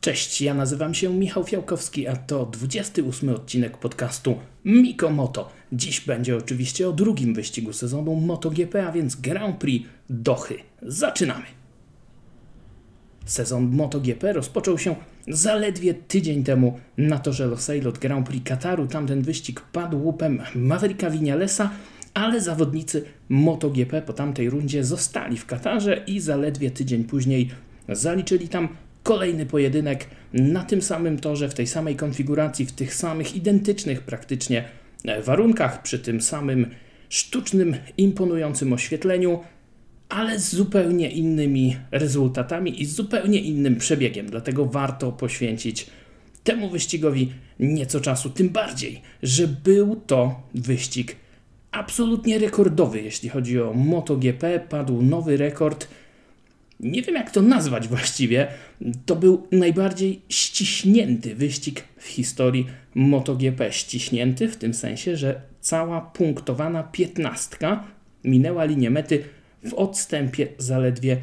Cześć, ja nazywam się Michał Fiałkowski, a to 28 odcinek podcastu Mikomoto. Dziś będzie oczywiście o drugim wyścigu sezonu MotoGP, a więc Grand Prix Dochy. Zaczynamy! Sezon MotoGP rozpoczął się zaledwie tydzień temu na torze Losail Grand Prix Kataru. Tamten wyścig padł łupem Mavericka Vinalesa, ale zawodnicy MotoGP po tamtej rundzie zostali w Katarze i zaledwie tydzień później zaliczyli tam kolejny pojedynek na tym samym torze, w tej samej konfiguracji, w tych samych identycznych praktycznie warunkach, przy tym samym sztucznym, imponującym oświetleniu, ale z zupełnie innymi rezultatami i zupełnie innym przebiegiem. Dlatego warto poświęcić temu wyścigowi nieco czasu, tym bardziej, że był to wyścig absolutnie rekordowy, jeśli chodzi o MotoGP. Padł nowy rekord nie wiem jak to nazwać właściwie, to był najbardziej ściśnięty wyścig w historii MotoGP. Ściśnięty w tym sensie, że cała punktowana piętnastka minęła linię mety w odstępie zaledwie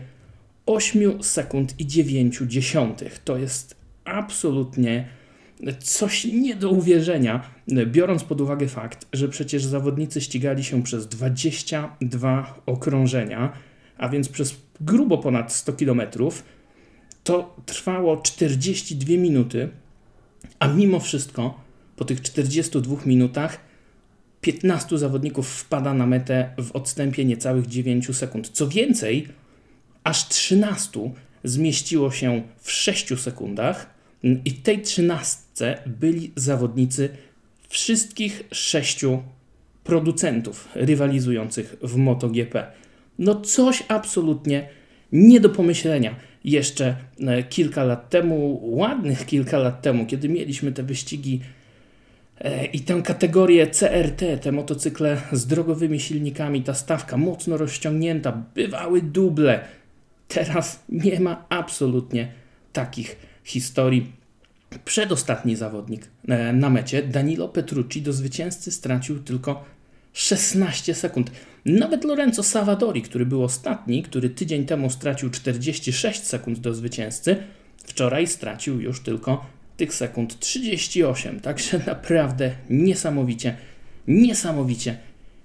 8 sekund i 9 dziesiątych. To jest absolutnie coś nie do uwierzenia, biorąc pod uwagę fakt, że przecież zawodnicy ścigali się przez 22 okrążenia, a więc przez grubo ponad 100 km. To trwało 42 minuty, a mimo wszystko po tych 42 minutach 15 zawodników wpada na metę w odstępie niecałych 9 sekund. Co więcej, aż 13 zmieściło się w 6 sekundach i w tej 13 byli zawodnicy wszystkich sześciu producentów rywalizujących w MotoGP. No coś absolutnie nie do pomyślenia. Jeszcze e, kilka lat temu, ładnych kilka lat temu, kiedy mieliśmy te wyścigi e, i tę kategorię CRT, te motocykle z drogowymi silnikami, ta stawka mocno rozciągnięta, bywały duble. Teraz nie ma absolutnie takich historii. Przedostatni zawodnik e, na mecie, Danilo Petrucci, do zwycięzcy stracił tylko 16 sekund. Nawet Lorenzo Savadori, który był ostatni, który tydzień temu stracił 46 sekund do zwycięzcy, wczoraj stracił już tylko tych sekund 38. Także naprawdę niesamowicie, niesamowicie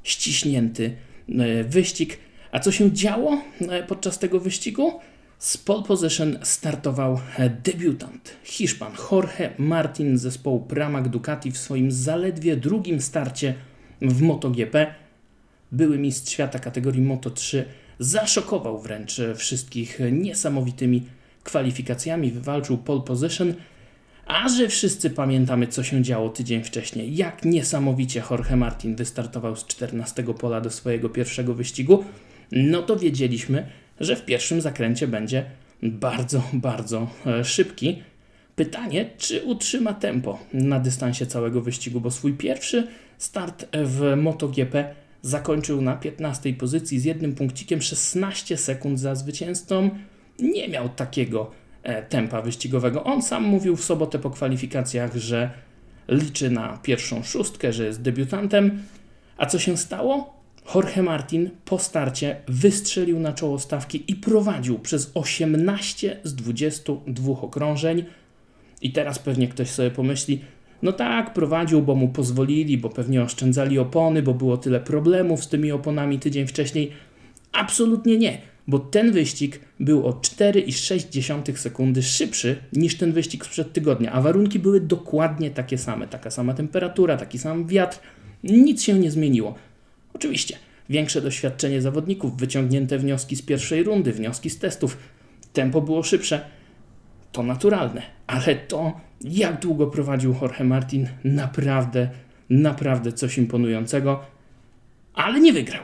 ściśnięty e, wyścig. A co się działo e, podczas tego wyścigu? Z pole position startował e, debiutant, Hiszpan Jorge Martin z zespołu Pramac Ducati w swoim zaledwie drugim starcie w MotoGP. Były mistrz świata kategorii Moto3 zaszokował wręcz wszystkich niesamowitymi kwalifikacjami, wywalczył pole position, a że wszyscy pamiętamy, co się działo tydzień wcześniej, jak niesamowicie Jorge Martin wystartował z 14 pola do swojego pierwszego wyścigu, no to wiedzieliśmy, że w pierwszym zakręcie będzie bardzo, bardzo e, szybki. Pytanie, czy utrzyma tempo na dystansie całego wyścigu, bo swój pierwszy start w MotoGP zakończył na 15 pozycji z jednym punkcikiem 16 sekund za zwycięzcą. Nie miał takiego e, tempa wyścigowego. On sam mówił w sobotę po kwalifikacjach, że liczy na pierwszą szóstkę, że jest debiutantem. A co się stało? Jorge Martin po starcie wystrzelił na czoło stawki i prowadził przez 18 z 22 okrążeń. I teraz pewnie ktoś sobie pomyśli, no tak, prowadził, bo mu pozwolili, bo pewnie oszczędzali opony, bo było tyle problemów z tymi oponami tydzień wcześniej. Absolutnie nie, bo ten wyścig był o 4,6 sekundy szybszy niż ten wyścig sprzed tygodnia, a warunki były dokładnie takie same. Taka sama temperatura, taki sam wiatr, nic się nie zmieniło. Oczywiście, większe doświadczenie zawodników, wyciągnięte wnioski z pierwszej rundy, wnioski z testów, tempo było szybsze. To naturalne, ale to jak długo prowadził Jorge Martin, naprawdę, naprawdę coś imponującego, ale nie wygrał.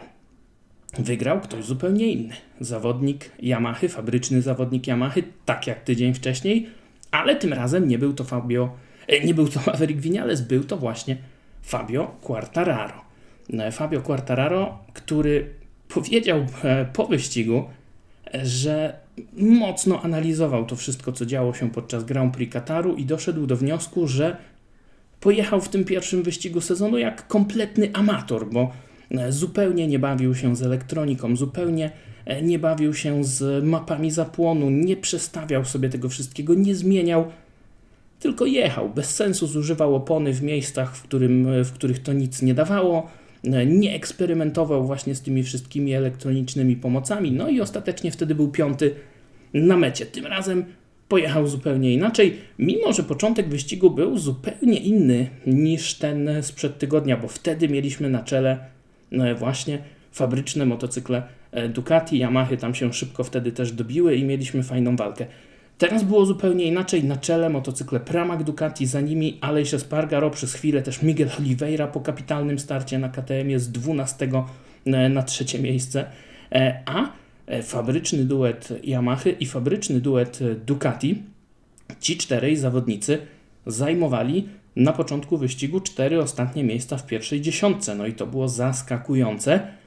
Wygrał ktoś zupełnie inny. Zawodnik Yamahy, fabryczny zawodnik Yamahy, tak jak tydzień wcześniej, ale tym razem nie był to Fabio, e, nie był to Maverick Vinales, był to właśnie Fabio Quartararo. E, Fabio Quartararo, który powiedział e, po wyścigu, że mocno analizował to wszystko, co działo się podczas Grand Prix Kataru i doszedł do wniosku, że pojechał w tym pierwszym wyścigu sezonu jak kompletny amator, bo e, zupełnie nie bawił się z elektroniką, zupełnie e, nie bawił się z mapami zapłonu, nie przestawiał sobie tego wszystkiego, nie zmieniał, tylko jechał. Bez sensu zużywał opony w miejscach, w, którym, w których to nic nie dawało, nie eksperymentował właśnie z tymi wszystkimi elektronicznymi pomocami, no i ostatecznie wtedy był piąty na mecie. Tym razem pojechał zupełnie inaczej, mimo że początek wyścigu był zupełnie inny niż ten sprzed tygodnia, bo wtedy mieliśmy na czele no właśnie fabryczne motocykle e, Ducati, Yamaha tam się szybko wtedy też dobiły i mieliśmy fajną walkę. Teraz było zupełnie inaczej, na czele motocykle Pramac Ducati, za nimi Aleix Espargaro, przez chwilę też Miguel Oliveira po kapitalnym starcie na KTM z 12 e, na trzecie miejsce, e, a fabryczny duet Yamaha i fabryczny duet Ducati, ci czterej zawodnicy zajmowali na początku wyścigu cztery ostatnie miejsca w pierwszej dziesiątce. No i to było zaskakujące.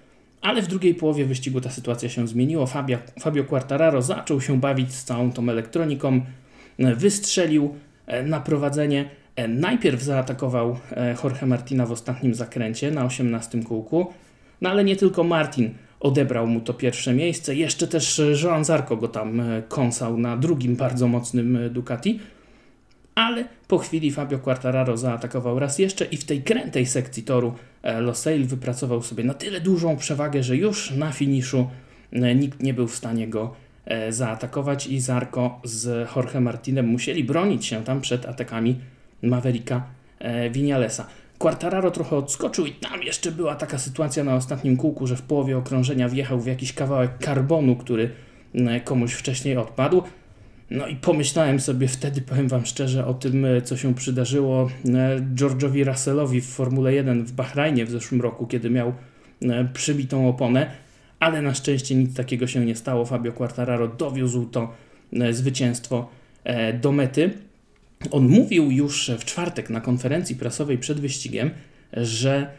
Ale w drugiej połowie wyścigu ta sytuacja się zmieniła. Fabio, Fabio Quartararo zaczął się bawić z całą tą elektroniką, wystrzelił e, na prowadzenie. E, najpierw zaatakował e, Jorge Martina w ostatnim zakręcie na 18 kółku, no ale nie tylko Martin odebrał mu to pierwsze miejsce, jeszcze też Joan Zarco go tam kąsał na drugim bardzo mocnym Ducati ale po chwili Fabio Quartararo zaatakował raz jeszcze i w tej krętej sekcji toru e, Losail wypracował sobie na tyle dużą przewagę, że już na finiszu e, nikt nie był w stanie go e, zaatakować i Zarko z Jorge Martinem musieli bronić się tam przed atakami Mavericka Vinalesa. Quartararo trochę odskoczył i tam jeszcze była taka sytuacja na ostatnim kółku, że w połowie okrążenia wjechał w jakiś kawałek karbonu, który komuś wcześniej odpadł. No i pomyślałem sobie wtedy, powiem Wam szczerze, o tym, e, co się przydarzyło e, George'owi Russellowi w Formule 1 w Bahrajnie w zeszłym roku, kiedy miał e, przybitą oponę, ale na szczęście nic takiego się nie stało. Fabio Quartararo dowiózł to zwycięstwo do mety. On mówił już w czwartek na konferencji prasowej przed wyścigiem, że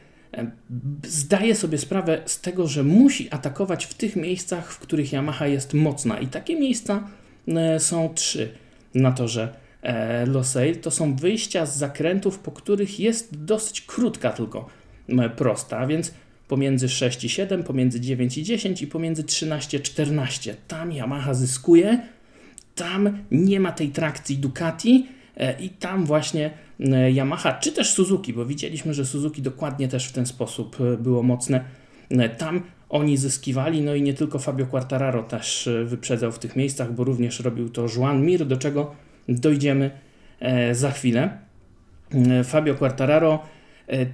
zdaje sobie sprawę z tego, że musi atakować w tych miejscach, w których Yamaha jest mocna. I takie miejsca są trzy na torze e, Losail. To są wyjścia z zakrętów, po których jest dosyć krótka tylko prosta, więc pomiędzy 6 i 7, pomiędzy 9 i 10 i pomiędzy 13 i 14. Tam Yamaha zyskuje, tam nie ma tej trakcji Ducati e, i tam właśnie Yamaha, czy też Suzuki, bo widzieliśmy, że Suzuki dokładnie też w ten sposób było mocne. Tam oni zyskiwali, no i nie tylko Fabio Quartararo też e, wyprzedzał w tych miejscach, bo również robił to Juan Mir, do czego dojdziemy e, za chwilę. E, Fabio Quartararo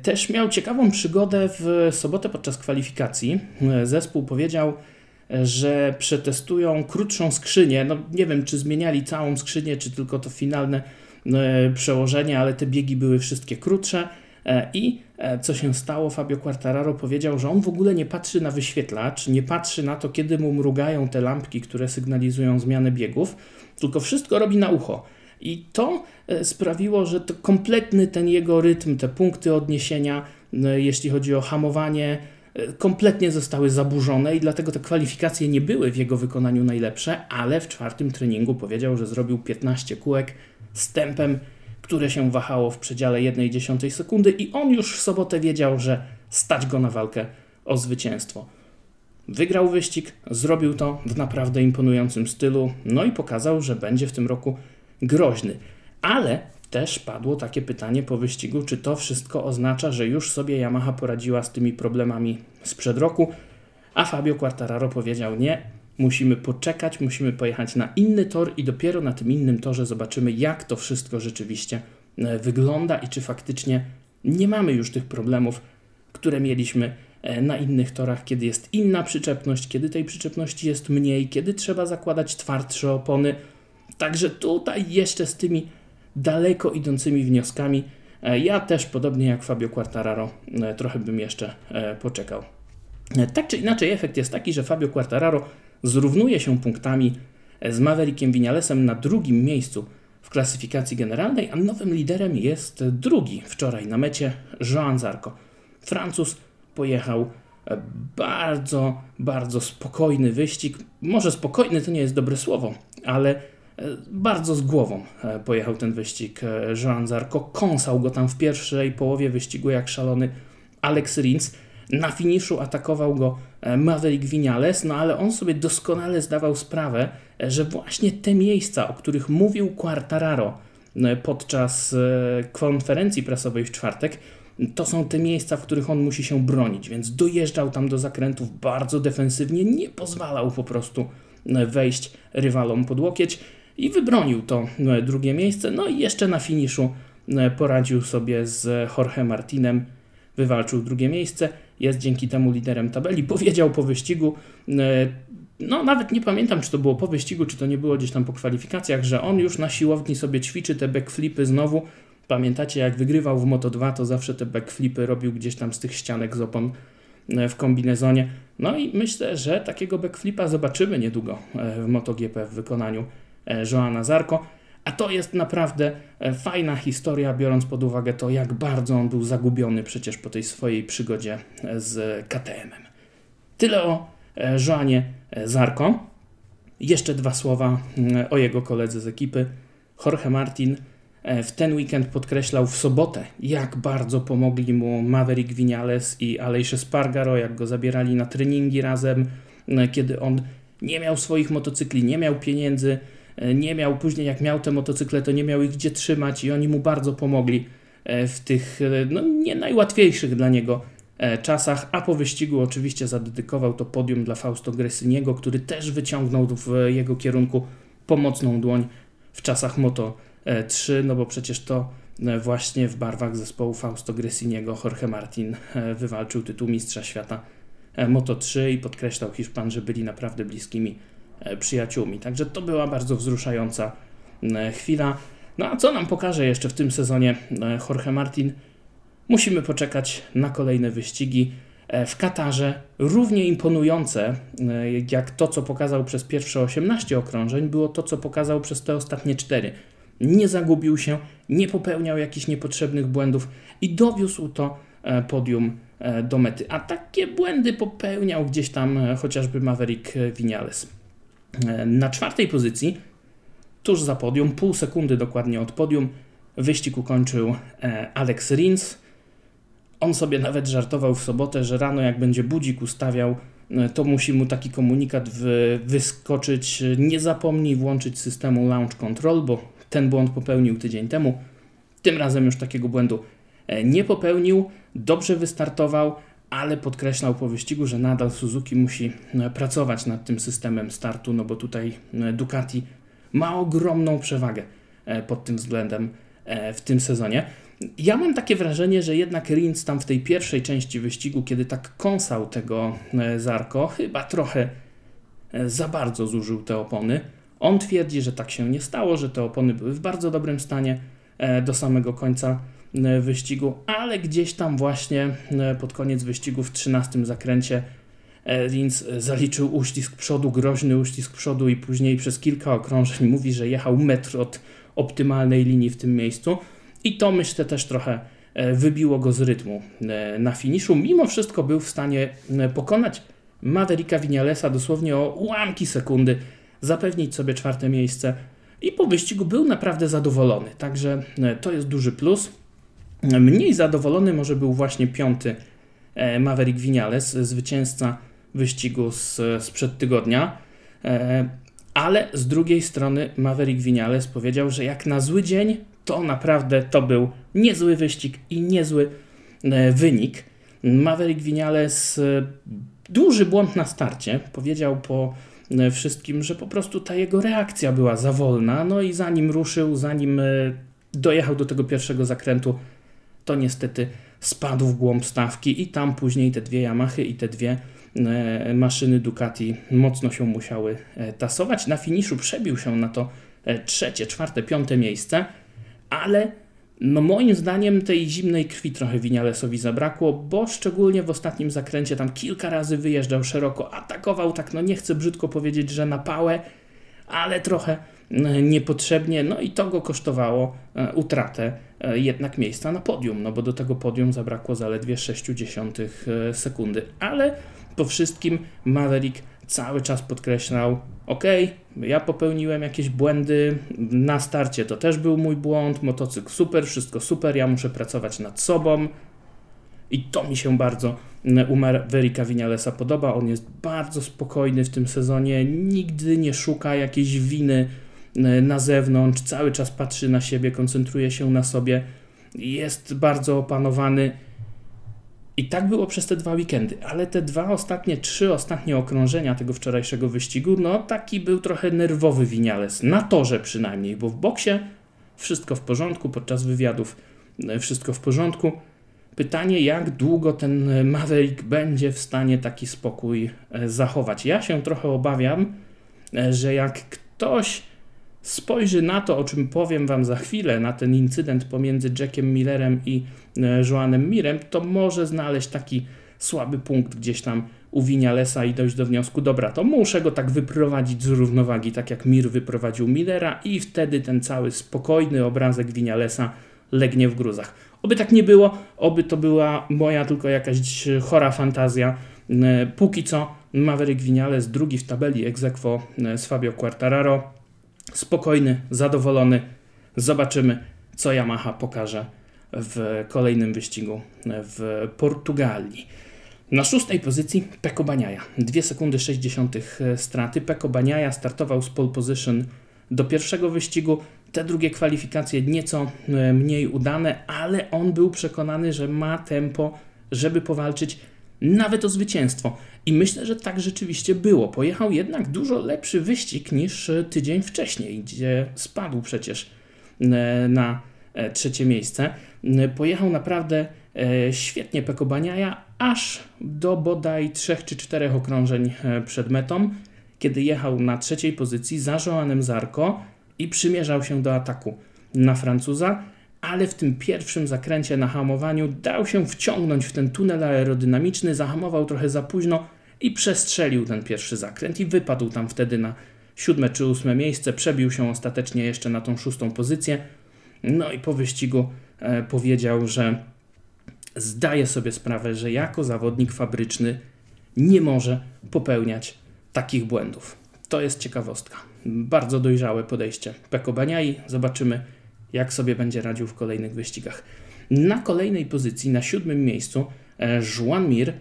też miał ciekawą przygodę w sobotę podczas kwalifikacji. Zespół powiedział, że przetestują krótszą skrzynię. No nie wiem, czy zmieniali całą skrzynię, czy tylko to finalne przełożenie, ale te biegi były wszystkie krótsze. I co się stało? Fabio Quartararo powiedział, że on w ogóle nie patrzy na wyświetlacz, nie patrzy na to, kiedy mu mrugają te lampki, które sygnalizują zmianę biegów, tylko wszystko robi na ucho. I to e, sprawiło, że to kompletny ten jego rytm, te punkty odniesienia, jeśli chodzi o hamowanie, kompletnie zostały zaburzone i dlatego te kwalifikacje nie były w jego wykonaniu najlepsze, ale w czwartym treningu powiedział, że zrobił 15 kółek z tempem które się wahało w przedziale 1,1 sekundy i on już w sobotę wiedział, że stać go na walkę o zwycięstwo. Wygrał wyścig, zrobił to w naprawdę imponującym stylu, no i pokazał, że będzie w tym roku groźny. Ale też padło takie pytanie po wyścigu, czy to wszystko oznacza, że już sobie Yamaha poradziła z tymi problemami sprzed roku, a Fabio Quartararo powiedział nie, musimy poczekać, musimy pojechać na inny tor i dopiero na tym innym torze zobaczymy, jak to wszystko rzeczywiście e, wygląda i czy faktycznie nie mamy już tych problemów, które mieliśmy e, na innych torach, kiedy jest inna przyczepność, kiedy tej przyczepności jest mniej, kiedy trzeba zakładać twardsze opony. Także tutaj jeszcze z tymi daleko idącymi wnioskami, e, ja też podobnie jak Fabio Quartararo, trochę bym jeszcze poczekał. Tak czy inaczej, efekt jest taki, że Fabio Quartararo zrównuje się punktami z Maverickiem Vinalesem na drugim miejscu w klasyfikacji generalnej, a nowym liderem jest drugi wczoraj na mecie Joan Zarco. Francuz pojechał bardzo, bardzo spokojny wyścig. Może spokojny to nie jest dobre słowo, ale e, bardzo z głową e, pojechał ten wyścig Joan Zarco. Kąsał go tam w pierwszej połowie wyścigu jak szalony Alex Rins. Na finiszu atakował go e, Maverick Vinales, no ale on sobie doskonale zdawał sprawę, e, że właśnie te miejsca, o których mówił Quartararo e, podczas konferencji prasowej w czwartek, to są te miejsca, w których on musi się bronić, więc dojeżdżał tam do zakrętów bardzo defensywnie, nie pozwalał po prostu wejść rywalom pod łokieć i wybronił to drugie miejsce. No i jeszcze na finiszu poradził sobie z Jorge Martinem, wywalczył drugie miejsce jest dzięki temu liderem tabeli. Powiedział po wyścigu, e, no nawet nie pamiętam, czy to było po wyścigu, czy to nie było gdzieś tam po kwalifikacjach, że on już na siłowni sobie ćwiczy te backflipy znowu. Pamiętacie, jak wygrywał w Moto2, to zawsze te backflipy robił gdzieś tam z tych ścianek z opon e, w kombinezonie. No i myślę, że takiego backflipa zobaczymy niedługo e, w MotoGP w wykonaniu Joana Zarko. A to jest naprawdę e, fajna historia, biorąc pod uwagę to, jak bardzo on był zagubiony przecież po tej swojej przygodzie e, z KTM-em. Tyle o e, Joanie Zarko. Jeszcze dwa słowa mm, o jego koledze z ekipy. Jorge Martin w ten weekend podkreślał w sobotę, jak bardzo pomogli mu Maverick Vinales i Aleix Spargaro, jak go zabierali na treningi razem, kiedy on nie miał swoich motocykli, nie miał pieniędzy, nie miał później, jak miał te motocykle, to nie miał ich gdzie trzymać i oni mu bardzo pomogli e, w tych e, no, nie najłatwiejszych dla niego czasach, a po wyścigu oczywiście zadedykował to podium dla Fausto Gresiniego, który też wyciągnął w jego kierunku pomocną dłoń w czasach Moto 3, no bo przecież to właśnie w barwach zespołu Fausto Gresiniego Jorge Martin wywalczył tytuł Mistrza Świata Moto 3 i podkreślał Hiszpan, że byli naprawdę bliskimi E, przyjaciółmi. Także to była bardzo wzruszająca e, chwila. No a co nam pokaże jeszcze w tym sezonie e, Jorge Martin? Musimy poczekać na kolejne wyścigi. W Katarze równie imponujące jak to, co pokazał przez pierwsze 18 okrążeń, było to, co pokazał przez te ostatnie 4. Nie zagubił się, nie popełniał jakichś niepotrzebnych błędów i dowiózł to podium do mety. A takie błędy popełniał gdzieś tam chociażby Maverick Vinales. Na czwartej pozycji, tuż za podium, pół sekundy dokładnie od podium, wyścig ukończył e, Alex Rins. On sobie nawet żartował w sobotę, że rano jak będzie budzik ustawiał, e, to musi mu taki komunikat wyskoczyć. Nie zapomnij włączyć systemu Launch Control, bo ten błąd popełnił tydzień temu. Tym razem już takiego błędu e, nie popełnił. Dobrze wystartował, ale podkreślał po wyścigu, że nadal Suzuki musi e, pracować nad tym systemem startu, no bo tutaj e, Ducati ma ogromną przewagę e, pod tym względem w tym sezonie. Ja mam takie wrażenie, że jednak Rins tam w tej pierwszej części wyścigu, kiedy tak kąsał tego Zarko, chyba trochę za bardzo zużył te opony. On twierdzi, że tak się nie stało, że te opony były w bardzo dobrym stanie do samego końca wyścigu, ale gdzieś tam właśnie e, pod koniec wyścigu w 13 zakręcie Rins e, zaliczył uścisk przodu, groźny uścisk przodu i później przez kilka okrążeń mówi, że jechał metr od optymalnej linii w tym miejscu i to myślę też trochę wybiło go z rytmu na finiszu. Mimo wszystko był w stanie pokonać Mavericka Vinalesa dosłownie o ułamki sekundy, zapewnić sobie czwarte miejsce i po wyścigu był naprawdę zadowolony. Także to jest duży plus. Mniej zadowolony może był właśnie piąty e, Maverick Vinales, zwycięzca wyścigu z, sprzed tygodnia. E, ale z drugiej strony Maverick Vinales powiedział, że jak na zły dzień, to naprawdę to był niezły wyścig i niezły e, wynik. Maverick Vinales duży błąd na starcie. Powiedział po wszystkim, że po prostu ta jego reakcja była za wolna. No i zanim ruszył, zanim dojechał do tego pierwszego zakrętu, to niestety spadł w głąb stawki i tam później te dwie Yamahy i te dwie e, maszyny Ducati mocno się musiały e, tasować. Na finiszu przebił się na to e, trzecie, czwarte, piąte miejsce, ale no moim zdaniem tej zimnej krwi trochę Winialesowi zabrakło, bo szczególnie w ostatnim zakręcie tam kilka razy wyjeżdżał szeroko, atakował tak, no nie chcę brzydko powiedzieć, że na pałę, ale trochę niepotrzebnie, no i to go kosztowało utratę E, jednak miejsca na podium, no bo do tego podium zabrakło zaledwie 0,6 e, sekundy. Ale po wszystkim Maverick cały czas podkreślał: OK, ja popełniłem jakieś błędy na starcie, to też był mój błąd, motocykl super, wszystko super, ja muszę pracować nad sobą. I to mi się bardzo u Mavericka Vinalesa podoba. On jest bardzo spokojny w tym sezonie, nigdy nie szuka jakiejś winy na zewnątrz, cały czas patrzy na siebie, koncentruje się na sobie, jest bardzo opanowany. I tak było przez te dwa weekendy, ale te dwa ostatnie, trzy ostatnie okrążenia tego wczorajszego wyścigu, no taki był trochę nerwowy Winiales, na torze przynajmniej, bo w boksie wszystko w porządku, podczas wywiadów wszystko w porządku. Pytanie, jak długo ten Maverick będzie w stanie taki spokój e, zachować. Ja się trochę obawiam, e, że jak ktoś spojrzy na to, o czym powiem Wam za chwilę, na ten incydent pomiędzy Jackiem Millerem i e, Joanem Mirem, to może znaleźć taki słaby punkt gdzieś tam u Winialesa i dojść do wniosku, dobra, to muszę go tak wyprowadzić z równowagi, tak jak Mir wyprowadził Millera i wtedy ten cały spokojny obrazek Winialesa legnie w gruzach. Oby tak nie było, oby to była moja tylko jakaś chora fantazja. E, póki co Maverick Vinales drugi w tabeli aequo e, z Fabio Quartararo spokojny, zadowolony. Zobaczymy, co Yamaha pokaże w kolejnym wyścigu w Portugalii. Na szóstej pozycji Peko Baniaja. 2 sekundy 60 straty. Peko Baniaja startował z pole position do pierwszego wyścigu. Te drugie kwalifikacje nieco e, mniej udane, ale on był przekonany, że ma tempo, żeby powalczyć nawet o zwycięstwo. I myślę, że tak rzeczywiście było. Pojechał jednak dużo lepszy wyścig niż e, tydzień wcześniej, gdzie spadł przecież e, na trzecie miejsce. Pojechał naprawdę świetnie Pekobaniaja, aż do bodaj trzech czy czterech okrążeń przed metą, kiedy jechał na trzeciej pozycji za Joanem Zarko i przymierzał się do ataku na Francuza ale w tym pierwszym zakręcie na hamowaniu dał się wciągnąć w ten tunel aerodynamiczny, zahamował trochę za późno i przestrzelił ten pierwszy zakręt i wypadł tam wtedy na siódme czy ósme miejsce, przebił się ostatecznie jeszcze na tą szóstą pozycję. No i po wyścigu e, powiedział, że zdaje sobie sprawę, że jako zawodnik fabryczny nie może popełniać takich błędów. To jest ciekawostka. Bardzo dojrzałe podejście Peko Baniai. Zobaczymy, jak sobie będzie radził w kolejnych wyścigach. Na kolejnej pozycji, na siódmym miejscu, e, Juan Mir,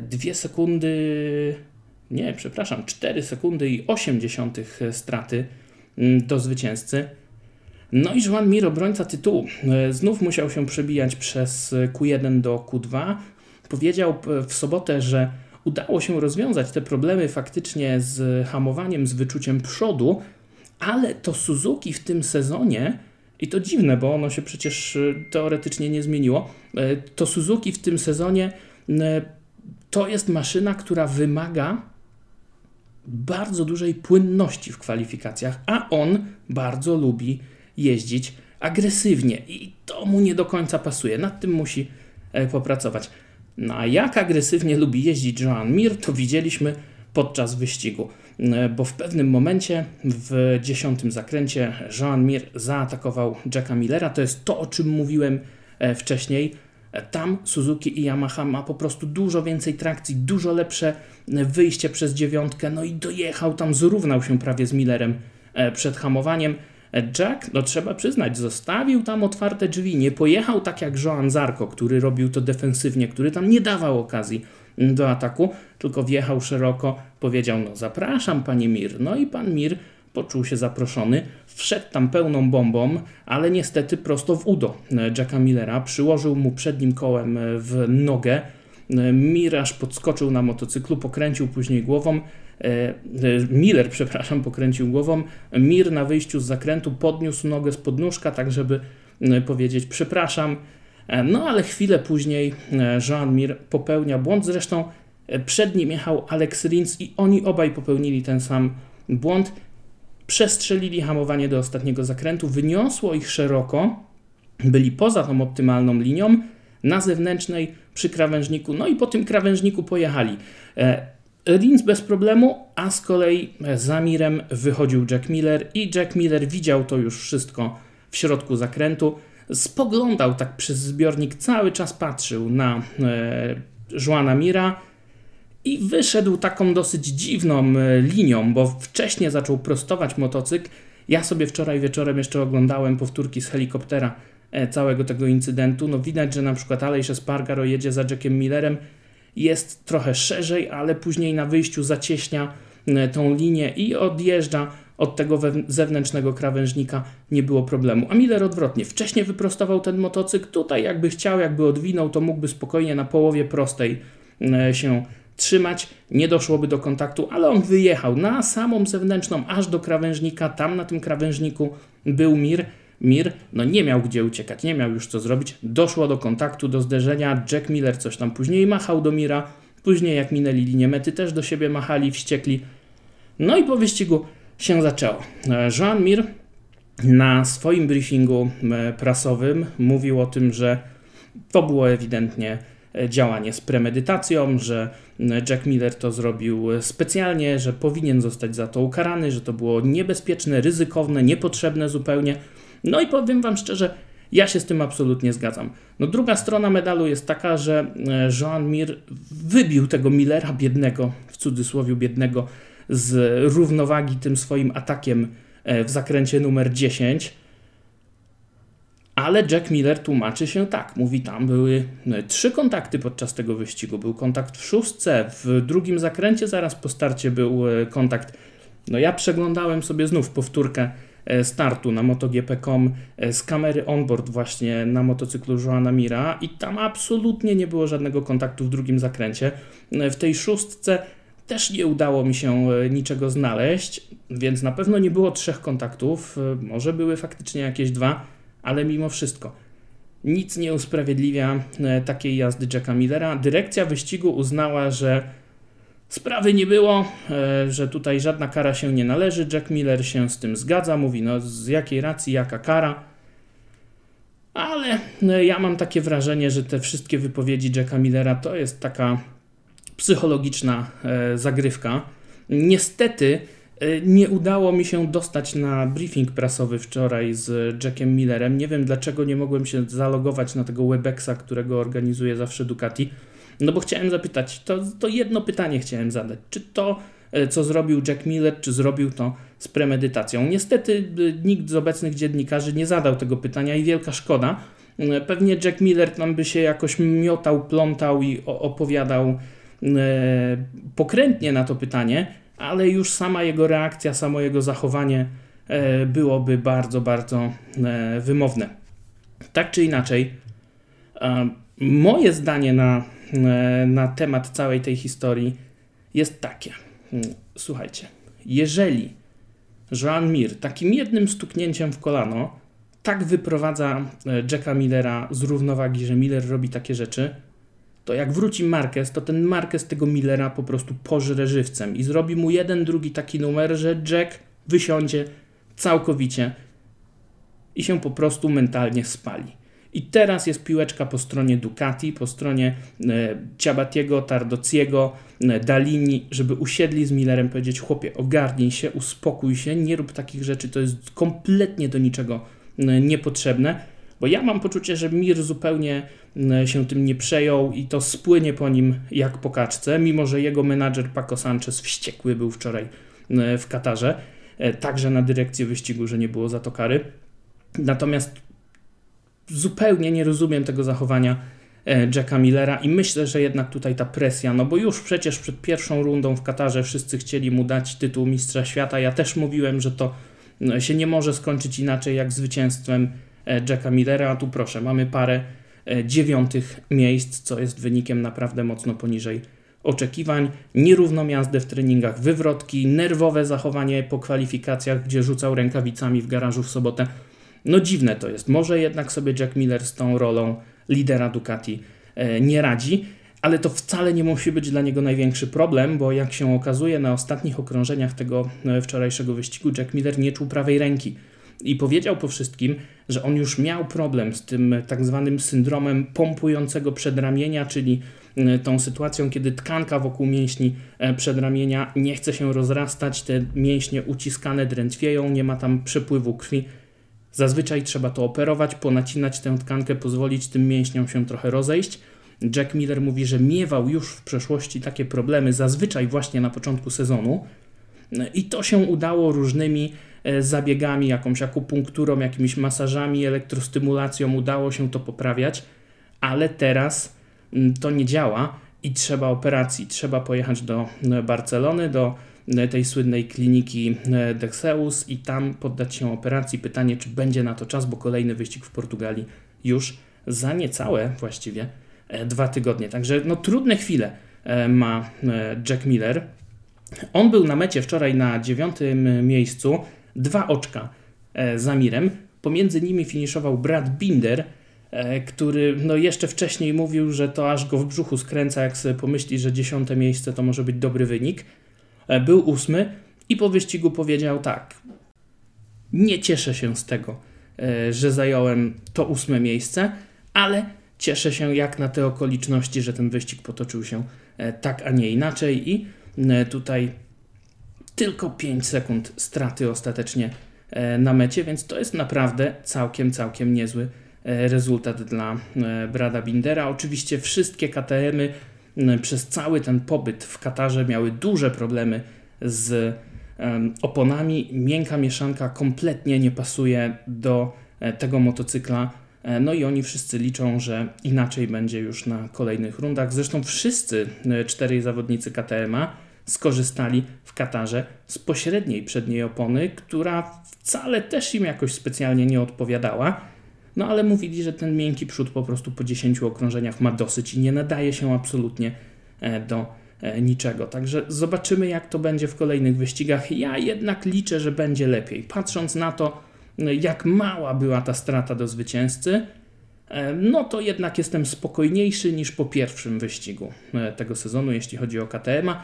2 e, sekundy, nie, przepraszam, 4 sekundy i 80 straty mm, do zwycięzcy. No i Juan Mir, obrońca tytułu, e, znów musiał się przebijać przez Q1 do Q2. Powiedział w sobotę, że udało się rozwiązać te problemy faktycznie z hamowaniem, z wyczuciem przodu, ale to Suzuki w tym sezonie i to dziwne, bo ono się przecież y, teoretycznie nie zmieniło. E, to Suzuki w tym sezonie to jest maszyna, która wymaga bardzo dużej płynności w kwalifikacjach, a on bardzo lubi jeździć agresywnie i to mu nie do końca pasuje. Nad tym musi e, popracować. No a jak agresywnie lubi jeździć Joan Mir, to widzieliśmy podczas wyścigu. E, bo w pewnym momencie w dziesiątym zakręcie Jean Mir zaatakował Jacka Millera. To jest to, o czym mówiłem e, wcześniej. E, tam Suzuki i Yamaha ma po prostu dużo więcej trakcji, dużo lepsze wyjście przez dziewiątkę, no i dojechał tam, zrównał się prawie z Millerem przed hamowaniem. Jack, no trzeba przyznać, zostawił tam otwarte drzwi, nie pojechał tak jak Joan Zarko, który robił to defensywnie, który tam nie dawał okazji do ataku, tylko wjechał szeroko, powiedział: No, zapraszam, panie Mir. No i pan Mir poczuł się zaproszony, wszedł tam pełną bombą, ale niestety prosto w udo Jacka Millera, przyłożył mu przednim kołem w nogę. Mir aż podskoczył na motocyklu, pokręcił później głową. E, Miller, przepraszam, pokręcił głową. Mir na wyjściu z zakrętu podniósł nogę z podnóżka, tak żeby powiedzieć przepraszam. E, no ale chwilę później e, Jean Mir popełnia błąd. Zresztą e, przed nim jechał Alex Rins i oni obaj popełnili ten sam błąd. Przestrzelili hamowanie do ostatniego zakrętu, wyniosło ich szeroko, byli poza tą optymalną linią, na zewnętrznej przy krawężniku, no i po tym krawężniku pojechali. Rins bez problemu, a z kolei za Mirem wychodził Jack Miller i Jack Miller widział to już wszystko w środku zakrętu spoglądał tak przez zbiornik, cały czas patrzył na e, Joana Mira i wyszedł taką dosyć dziwną e, linią, bo wcześniej zaczął prostować motocykl. Ja sobie wczoraj wieczorem jeszcze oglądałem powtórki z helikoptera e, całego tego incydentu. No widać, że na przykład Aleix Espargaro jedzie za Jackiem Millerem jest trochę szerzej, ale później na wyjściu zacieśnia e, tą linię i odjeżdża od tego zewnętrznego krawężnika. Nie było problemu. A Miller odwrotnie, wcześniej wyprostował ten motocykl, tutaj jakby chciał, jakby odwinął, to mógłby spokojnie na połowie prostej e, się trzymać, nie doszłoby do kontaktu, ale on wyjechał na samą zewnętrzną, aż do krawężnika, tam na tym krawężniku był Mir, Mir no nie miał gdzie uciekać, nie miał już co zrobić, doszło do kontaktu, do zderzenia, Jack Miller coś tam później machał do Mira, później jak minęli linię mety też do siebie machali, wściekli, no i po wyścigu się zaczęło. E, Jean Mir na swoim briefingu e, prasowym mówił o tym, że to było ewidentnie e, działanie z premedytacją, że Jack Miller to zrobił specjalnie, że powinien zostać za to ukarany, że to było niebezpieczne, ryzykowne, niepotrzebne zupełnie. No i powiem Wam szczerze, ja się z tym absolutnie zgadzam. No druga strona medalu jest taka, że Jean Mir wybił tego Millera biednego, w cudzysłowie biednego, z równowagi tym swoim atakiem e, w zakręcie numer 10. Ale Jack Miller tłumaczy się tak. Mówi, tam były no, trzy kontakty podczas tego wyścigu. Był kontakt w szóstce, w drugim zakręcie zaraz po starcie był e, kontakt. No ja przeglądałem sobie znów powtórkę e, startu na MotoGP.com z kamery onboard właśnie na motocyklu Joana Mira i tam absolutnie nie było żadnego kontaktu w drugim zakręcie. W tej szóstce też nie udało mi się e, niczego znaleźć, więc na pewno nie było trzech kontaktów, e, może były faktycznie jakieś dwa, ale mimo wszystko. Nic nie usprawiedliwia e, takiej jazdy Jacka Millera. Dyrekcja wyścigu uznała, że sprawy nie było, że tutaj żadna kara się nie należy. Jack Miller się z tym zgadza, mówi no z jakiej racji, jaka kara. Ale ja mam takie wrażenie, że te wszystkie wypowiedzi Jacka Millera to jest taka psychologiczna e, zagrywka. Niestety e, nie udało mi się dostać na briefing prasowy wczoraj z Jackiem Millerem. Nie wiem dlaczego nie mogłem się zalogować na tego Webexa, którego organizuje zawsze Ducati. No bo chciałem zapytać, to, to jedno pytanie chciałem zadać. Czy to, e, co zrobił Jack Miller, czy zrobił to z premedytacją? Niestety nikt z obecnych dziennikarzy nie zadał tego pytania i wielka szkoda. Pewnie Jack Miller tam by się jakoś miotał, plątał i opowiadał E, pokrętnie na to pytanie, ale już sama jego reakcja, samo jego zachowanie e, byłoby bardzo, bardzo e, wymowne. Tak czy inaczej, moje zdanie na, na temat całej tej historii jest takie. Hmm, słuchajcie, jeżeli Joan Mir takim jednym stuknięciem w kolano tak wyprowadza Jacka Millera z równowagi, że Miller robi takie rzeczy, to jak wróci Marquez, to ten Marquez tego Millera po prostu pożre żywcem i zrobi mu jeden, drugi taki numer, że Jack wysiądzie całkowicie i się po prostu mentalnie spali. I teraz jest piłeczka po stronie Ducati, po stronie e, Ciabatiego, Tardociego, e, Dalini, żeby usiedli z Millerem, powiedzieć: Chłopie, ogarnij się, uspokój się, nie rób takich rzeczy, to jest kompletnie do niczego e, niepotrzebne. Bo ja mam poczucie, że Mir zupełnie się tym nie przejął i to spłynie po nim jak po kaczce, mimo że jego menadżer Paco Sanchez wściekły był wczoraj w Katarze, także na dyrekcję wyścigu, że nie było za to kary. Natomiast zupełnie nie rozumiem tego zachowania Jacka Millera i myślę, że jednak tutaj ta presja, no bo już przecież przed pierwszą rundą w Katarze wszyscy chcieli mu dać tytuł Mistrza Świata. Ja też mówiłem, że to się nie może skończyć inaczej jak zwycięstwem Jacka Millera, a tu proszę, mamy parę E, dziewiątych miejsc, co jest wynikiem naprawdę mocno poniżej oczekiwań. Nierówną jazdę w treningach, wywrotki, nerwowe zachowanie po kwalifikacjach, gdzie rzucał rękawicami w garażu w sobotę. No dziwne to jest. Może jednak sobie Jack Miller z tą rolą lidera Ducati e, nie radzi, ale to wcale nie musi być dla niego największy problem, bo jak się okazuje na ostatnich okrążeniach tego e, wczorajszego wyścigu, Jack Miller nie czuł prawej ręki i powiedział po wszystkim, że on już miał problem z tym tak zwanym syndromem pompującego przedramienia, czyli e, tą sytuacją, kiedy tkanka wokół mięśni przedramienia nie chce się rozrastać, te mięśnie uciskane drętwieją, nie ma tam przepływu krwi. Zazwyczaj trzeba to operować, ponacinać tę tkankę, pozwolić tym mięśniom się trochę rozejść. Jack Miller mówi, że miewał już w przeszłości takie problemy, zazwyczaj właśnie na początku sezonu. E, I to się udało różnymi E, zabiegami, jakąś akupunkturą, jakimiś masażami, elektrostymulacją udało się to poprawiać, ale teraz mm, to nie działa i trzeba operacji, trzeba pojechać do Barcelony, do tej słynnej kliniki Dexeus i tam poddać się operacji. Pytanie, czy będzie na to czas, bo kolejny wyścig w Portugalii już za niecałe właściwie dwa tygodnie. Także no, trudne chwile ma Jack Miller. On był na mecie wczoraj na dziewiątym miejscu, dwa oczka za Mirem. Pomiędzy nimi finiszował Brad Binder, e, który no jeszcze wcześniej mówił, że to aż go w brzuchu skręca, jak sobie pomyśli, że dziesiąte miejsce to może być dobry wynik. E, był ósmy i po wyścigu powiedział tak. Nie cieszę się z tego, e, że zająłem to ósme miejsce, ale cieszę się jak na te okoliczności, że ten wyścig potoczył się tak, a nie inaczej i tutaj tylko 5 sekund straty ostatecznie E, na mecie, więc to jest naprawdę całkiem, całkiem niezły e, rezultat dla e, Brada Bindera. Oczywiście wszystkie KTM-y przez cały ten pobyt w Katarze miały duże problemy z oponami. Miękka mieszanka kompletnie nie pasuje do tego motocykla. No i oni wszyscy liczą, że inaczej będzie już na kolejnych rundach. Zresztą wszyscy czterej zawodnicy KTM-a skorzystali w Katarze z pośredniej przedniej opony, która wcale też im jakoś specjalnie nie odpowiadała. No ale mówili, że ten miękki przód po prostu po 10 okrążeniach ma dosyć i nie nadaje się absolutnie e, do e, niczego. Także zobaczymy, jak to będzie w kolejnych wyścigach. Ja jednak liczę, że będzie lepiej. Patrząc na to, no, jak mała była ta strata do zwycięzcy, e, no to jednak jestem spokojniejszy niż po pierwszym wyścigu tego sezonu, jeśli chodzi o KTM-a.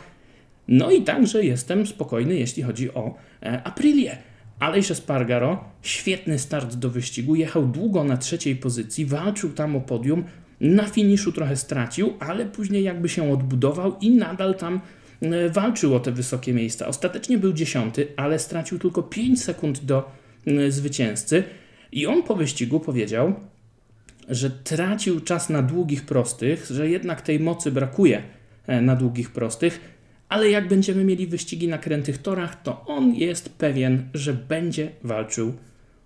No i także jestem spokojny, jeśli chodzi o Aprilię. Aleix Espargaro, świetny start do wyścigu, jechał długo na trzeciej pozycji, walczył tam o podium, na finiszu trochę stracił, ale później jakby się odbudował i nadal tam e, walczył o te wysokie miejsca. Ostatecznie był dziesiąty, ale stracił tylko 5 sekund do e, zwycięzcy i on po wyścigu powiedział, że tracił czas na długich prostych, że jednak tej mocy brakuje na długich prostych ale jak będziemy mieli wyścigi na krętych torach, to on jest pewien, że będzie walczył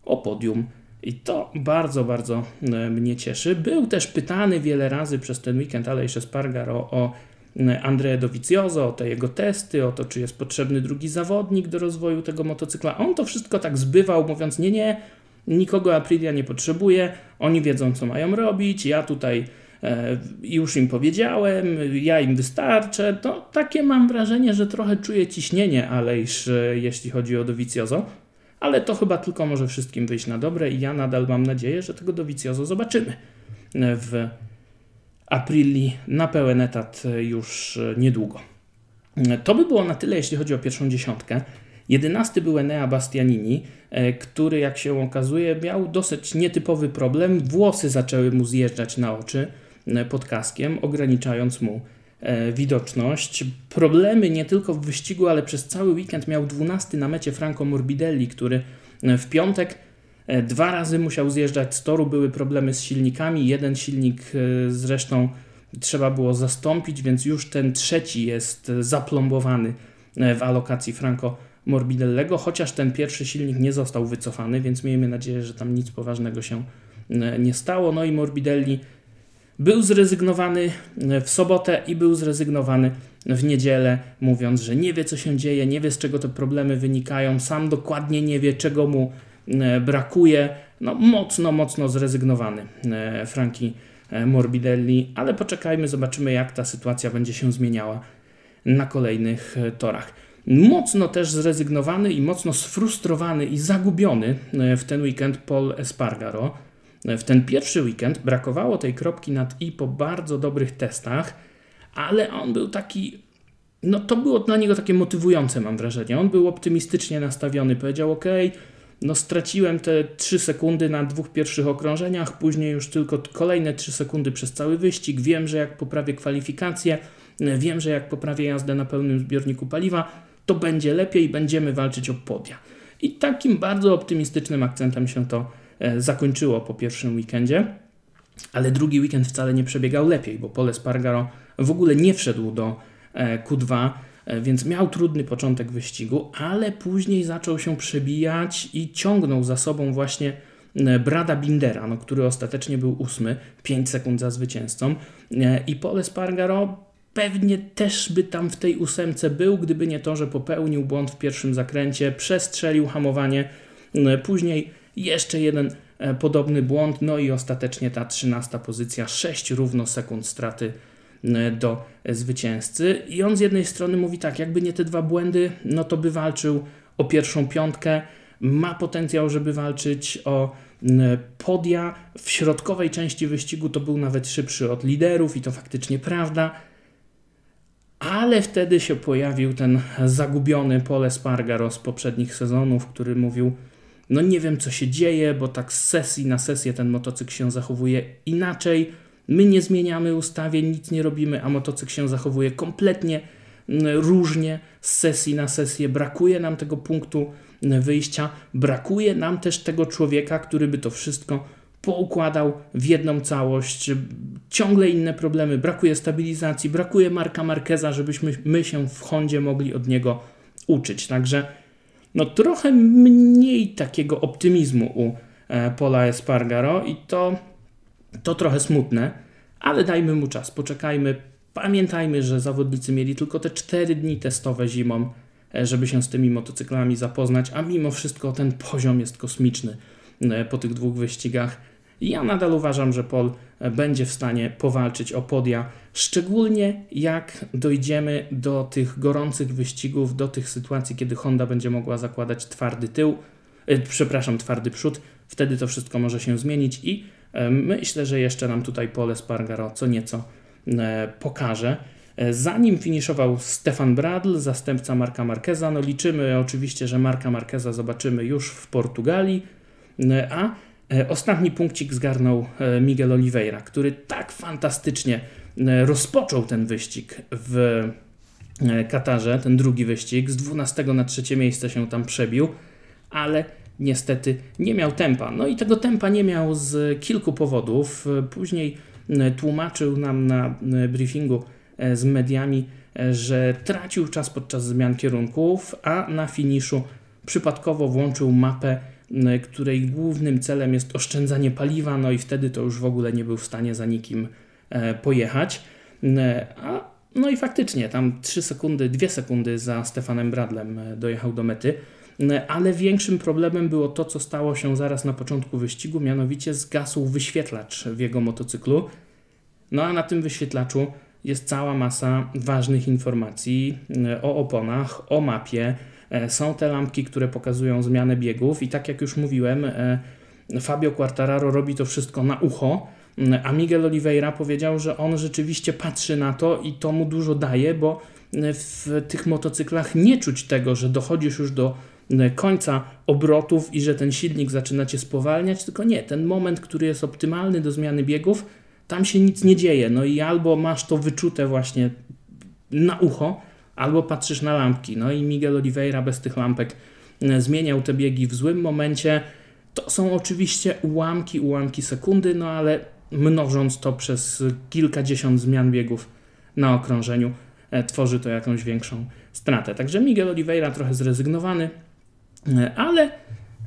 o podium. I to bardzo, bardzo e, mnie cieszy. Był też pytany wiele razy przez ten weekend Aleix Espargaro o, o e, Andrea Dovizioso, o te jego testy, o to, czy jest potrzebny drugi zawodnik do rozwoju tego motocykla. On to wszystko tak zbywał, mówiąc: Nie, nie, nikogo Aprilia nie potrzebuje, oni wiedzą, co mają robić, ja tutaj już im powiedziałem, ja im wystarczę. To takie mam wrażenie, że trochę czuję ciśnienie Alejsz, e, jeśli chodzi o Dovizioso, ale to chyba tylko może wszystkim wyjść na dobre i ja nadal mam nadzieję, że tego Dovizioso zobaczymy w Aprili na pełen etat już niedługo. To by było na tyle, jeśli chodzi o pierwszą dziesiątkę. Jedenasty był Enea Bastianini, e, który jak się okazuje miał dosyć nietypowy problem. Włosy zaczęły mu zjeżdżać na oczy. E, pod kaskiem, ograniczając mu e, widoczność. Problemy nie tylko w wyścigu, ale przez cały weekend miał 12 na mecie Franco Morbidelli, który e, w piątek dwa razy musiał zjeżdżać z toru. Były problemy z silnikami. Jeden silnik zresztą trzeba było zastąpić, więc już ten trzeci jest zaplombowany w alokacji Franco Morbidellego, chociaż ten pierwszy silnik nie został wycofany, więc miejmy nadzieję, że tam nic poważnego się nie stało. No i Morbidelli był zrezygnowany e, w sobotę i był zrezygnowany w niedzielę, mówiąc, że nie wie co się dzieje, nie wie z czego te problemy wynikają, sam dokładnie nie wie czego mu e, brakuje. No mocno, mocno zrezygnowany e, Franki Morbidelli, ale poczekajmy, zobaczymy jak ta sytuacja będzie się zmieniała na kolejnych torach. Mocno też zrezygnowany i mocno sfrustrowany i zagubiony w ten weekend Paul Espargaro w ten pierwszy weekend brakowało tej kropki nad i po bardzo dobrych testach, ale on był taki. No to było dla niego takie motywujące, mam wrażenie. On był optymistycznie nastawiony. Powiedział: OK, no straciłem te 3 sekundy na dwóch pierwszych okrążeniach, później już tylko kolejne 3 sekundy przez cały wyścig. Wiem, że jak poprawię kwalifikacje, wiem, że jak poprawię jazdę na pełnym zbiorniku paliwa, to będzie lepiej, będziemy walczyć o podia. I takim bardzo optymistycznym akcentem się to zakończyło po pierwszym weekendzie, ale drugi weekend wcale nie przebiegał lepiej, bo Pole Spargaro w ogóle nie wszedł do e, Q2, e, więc miał trudny początek wyścigu, ale później zaczął się przebijać i ciągnął za sobą właśnie Brada Bindera, no, który ostatecznie był ósmy, 5 sekund za zwycięzcą. I Pole Spargaro pewnie też by tam w tej ósemce był, gdyby nie to, że popełnił błąd w pierwszym zakręcie, przestrzelił hamowanie, później jeszcze jeden e, podobny błąd, no i ostatecznie ta trzynasta pozycja, 6 równo sekund straty do zwycięzcy. I on z jednej strony mówi tak, jakby nie te dwa błędy, no to by walczył o pierwszą piątkę, ma potencjał, żeby walczyć o podia. W środkowej części wyścigu to był nawet szybszy od liderów i to faktycznie prawda. Ale wtedy się pojawił ten zagubiony Pole Spargaro z poprzednich sezonów, który mówił: No, nie wiem co się dzieje, bo tak z sesji na sesję ten motocykl się zachowuje inaczej. My nie zmieniamy ustawień, nic nie robimy, a motocykl się zachowuje kompletnie różnie z sesji na sesję. Brakuje nam tego punktu wyjścia. Brakuje nam też tego człowieka, który by to wszystko poukładał w jedną całość. Ciągle inne problemy, brakuje stabilizacji, brakuje Marka Markeza, żebyśmy my się w Hondzie mogli od niego uczyć. Także no trochę mniej takiego optymizmu u e, Pola Espargaro i to, to trochę smutne, ale dajmy mu czas, poczekajmy. Pamiętajmy, że zawodnicy mieli tylko te 4 dni testowe zimą E, żeby się z tymi motocyklami zapoznać, a mimo wszystko ten poziom jest kosmiczny e, po tych dwóch wyścigach. Ja nadal uważam, że Pol będzie w stanie powalczyć o podia, szczególnie jak dojdziemy do tych gorących wyścigów, do tych sytuacji, kiedy Honda będzie mogła zakładać twardy tył, przepraszam, twardy przód. Wtedy to wszystko może się zmienić i myślę, że jeszcze nam tutaj Pole Spargaro co nieco pokaże. E, zanim finiszował Stefan Bradl, zastępca Marka Marqueza, no liczymy oczywiście, że Marka Marqueza zobaczymy już w Portugalii, e, a e, ostatni punkcik zgarnął Miguel Oliveira, który tak fantastycznie rozpoczął ten wyścig w Katarze, ten drugi wyścig, z 12 na trzecie miejsce się tam przebił, ale niestety nie miał tempa. No i tego tempa nie miał z kilku powodów. Później tłumaczył nam na briefingu E, z mediami, e, że tracił czas podczas zmian kierunków, a na finiszu przypadkowo włączył mapę, której głównym celem jest oszczędzanie paliwa, no i wtedy to już w ogóle nie był w stanie za nikim e, pojechać. A, no i faktycznie, tam 3 sekundy, 2 sekundy za Stefanem Bradlem dojechał do mety. Ale większym problemem było to, co stało się zaraz na początku wyścigu, mianowicie zgasł wyświetlacz w jego motocyklu. No a na tym wyświetlaczu jest cała masa ważnych informacji e, o oponach, o mapie. E, są te lampki, które pokazują zmianę biegów, i tak jak już mówiłem, e, Fabio Quartararo robi to wszystko na ucho, a Miguel Oliveira powiedział, że on rzeczywiście patrzy na to i to mu dużo daje, bo w tych motocyklach nie czuć tego, że dochodzisz już do końca obrotów i że ten silnik zaczyna cię spowalniać, tylko nie, ten moment, który jest optymalny do zmiany biegów, tam się nic nie dzieje. No i albo masz to wyczute właśnie na ucho, albo patrzysz na lampki. No i Miguel Oliveira bez tych lampek e, zmieniał te biegi w złym momencie. To są oczywiście ułamki, ułamki sekundy, no ale mnożąc to przez kilkadziesiąt zmian biegów na okrążeniu, e, tworzy to jakąś większą stratę. Także Miguel Oliveira trochę zrezygnowany, e, ale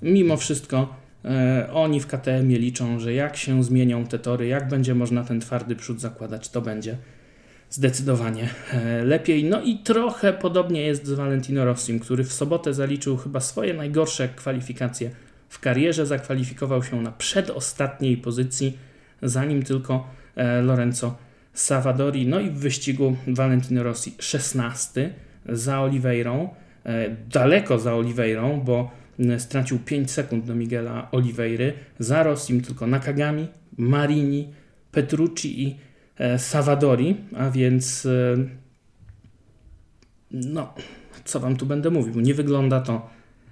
mimo wszystko E, oni w KTM liczą, że jak się zmienią te tory, jak będzie można ten twardy przód zakładać, to będzie zdecydowanie lepiej. No i trochę podobnie jest z Valentino Rossim, który w sobotę zaliczył chyba swoje najgorsze kwalifikacje w karierze. Zakwalifikował się na przedostatniej pozycji, zanim tylko e, Lorenzo Savadori. No i w wyścigu Valentino Rossi 16 za Oliveirą, daleko za Oliveirą, bo stracił 5 sekund do Miguela Oliveira, za Rossim tylko Nakagami, Marini, Petrucci i e, Savadori, a więc e, no, co wam tu będę mówił, nie wygląda to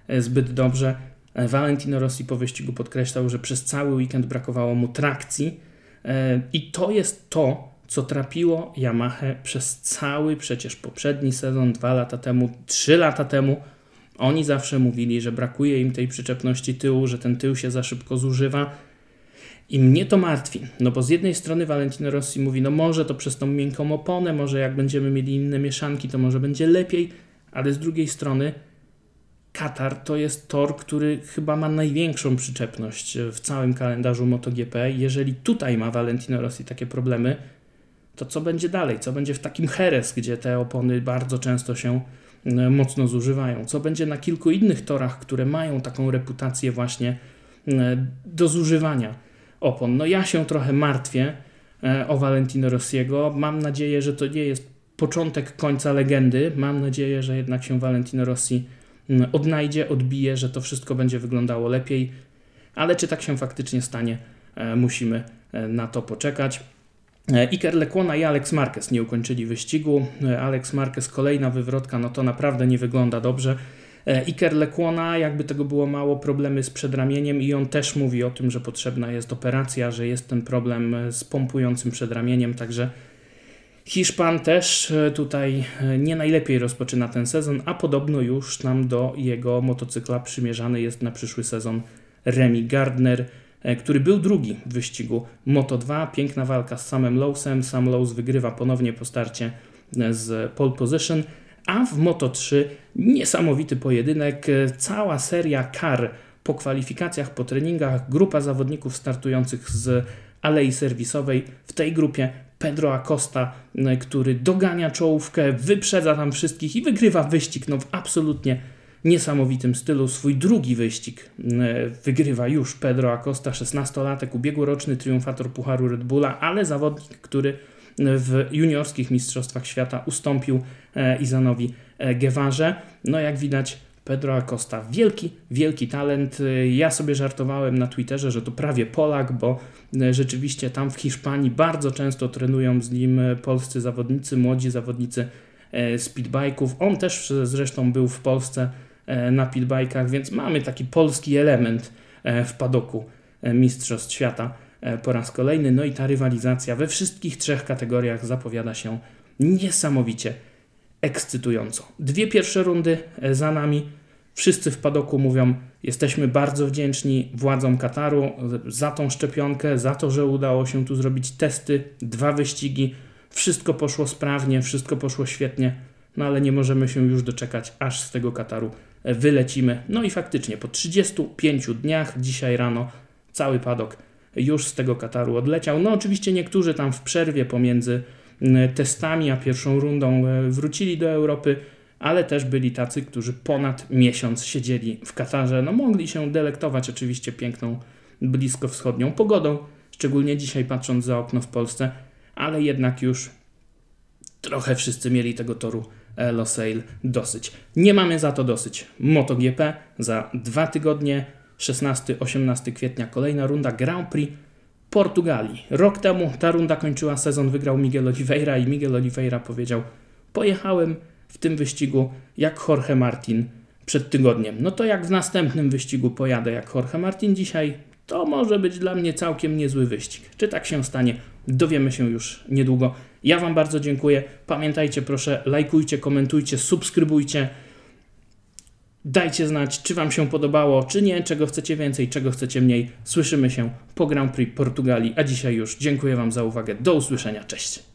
e, zbyt dobrze. Valentino Rossi po wyścigu podkreślał, że przez cały weekend brakowało mu trakcji i to jest to, co trapiło Yamaha przez cały przecież poprzedni sezon, dwa lata temu, trzy lata temu, oni zawsze mówili, że brakuje im tej przyczepności tyłu, że ten tył się za szybko zużywa. I mnie to martwi, no bo z jednej strony Valentino Rossi mówi, no może to przez tą miękką oponę, może jak będziemy mieli inne mieszanki, to może będzie lepiej, ale z drugiej strony Katar to jest tor, który chyba ma największą przyczepność w całym kalendarzu MotoGP. Jeżeli tutaj ma Valentino Rossi takie problemy, to co będzie dalej? Co będzie w takim Heres, gdzie te opony bardzo często się e, mocno zużywają? Co będzie na kilku innych torach, które mają taką reputację właśnie e, do zużywania opon? No ja się trochę martwię e, o Valentino Rossiego. Mam nadzieję, że to nie jest początek końca legendy. Mam nadzieję, że jednak się Valentino Rossi odnajdzie, odbije, że to wszystko będzie wyglądało lepiej. Ale czy tak się faktycznie stanie, musimy na to poczekać. E, Iker Lekłona i Alex Marquez nie ukończyli wyścigu. E, Alex Marquez kolejna wywrotka, no to naprawdę nie wygląda dobrze. E, Iker Lekłona, jakby tego było mało, problemy z przedramieniem i on też mówi o tym, że potrzebna jest operacja, że jest ten problem z pompującym przedramieniem, także Hiszpan też tutaj nie najlepiej rozpoczyna ten sezon, a podobno już nam do jego motocykla przymierzany jest na przyszły sezon Remy Gardner. E, który był drugi w wyścigu Moto 2. Piękna walka z samym Lowsem. Sam Lows wygrywa ponownie po starcie e, z pole position. A w Moto 3 niesamowity pojedynek. E, cała seria kar po kwalifikacjach, po treningach. Grupa zawodników startujących z alei serwisowej. W tej grupie Pedro Acosta, który dogania czołówkę, wyprzedza tam wszystkich i wygrywa wyścig no, w absolutnie niesamowitym stylu. Swój drugi wyścig e, wygrywa już Pedro Acosta, 16-latek, ubiegłoroczny triumfator Pucharu Red Bulla, ale zawodnik, który w juniorskich mistrzostwach świata ustąpił e, Izanowi e, Gewarze. No jak widać Pedro Acosta, wielki, wielki talent. Ja sobie żartowałem na Twitterze, że to prawie Polak, bo rzeczywiście tam w Hiszpanii bardzo często trenują z nim polscy zawodnicy, młodzi zawodnicy speedbike'ów. On też zresztą był w Polsce E, na pitbajkach, więc mamy taki polski element e, w padoku e, Mistrzostw Świata po raz kolejny. No i ta rywalizacja we wszystkich trzech kategoriach zapowiada się niesamowicie ekscytująco. Dwie pierwsze rundy za nami. Wszyscy w padoku mówią: Jesteśmy bardzo wdzięczni władzom Kataru za tą szczepionkę, za to, że udało się tu zrobić testy, dwa wyścigi. Wszystko poszło sprawnie, wszystko poszło świetnie, no ale nie możemy się już doczekać, aż z tego Kataru wylecimy. No i faktycznie po 35 dniach, dzisiaj rano, cały padok już z tego Kataru odleciał. No oczywiście niektórzy tam w przerwie pomiędzy testami a pierwszą rundą e, wrócili do Europy, ale też byli tacy, którzy ponad miesiąc siedzieli w Katarze. No mogli się delektować oczywiście piękną bliskowschodnią pogodą, szczególnie dzisiaj patrząc za okno w Polsce, ale jednak już trochę wszyscy mieli tego toru Losail dosyć. Nie mamy za to dosyć. MotoGP za dwa tygodnie, 16-18 kwietnia, kolejna runda Grand Prix Portugalii. Rok temu ta runda kończyła sezon, wygrał Miguel Oliveira i Miguel Oliveira powiedział: Pojechałem w tym wyścigu jak Jorge Martin przed tygodniem. No to jak w następnym wyścigu pojadę jak Jorge Martin dzisiaj, to może być dla mnie całkiem niezły wyścig. Czy tak się stanie? Dowiemy się już niedługo. Ja Wam bardzo dziękuję. Pamiętajcie, proszę, lajkujcie, komentujcie, subskrybujcie. Dajcie znać, czy Wam się podobało, czy nie, czego chcecie więcej, czego chcecie mniej. Słyszymy się po Grand Prix Portugalii, a dzisiaj już dziękuję Wam za uwagę. Do usłyszenia. Cześć.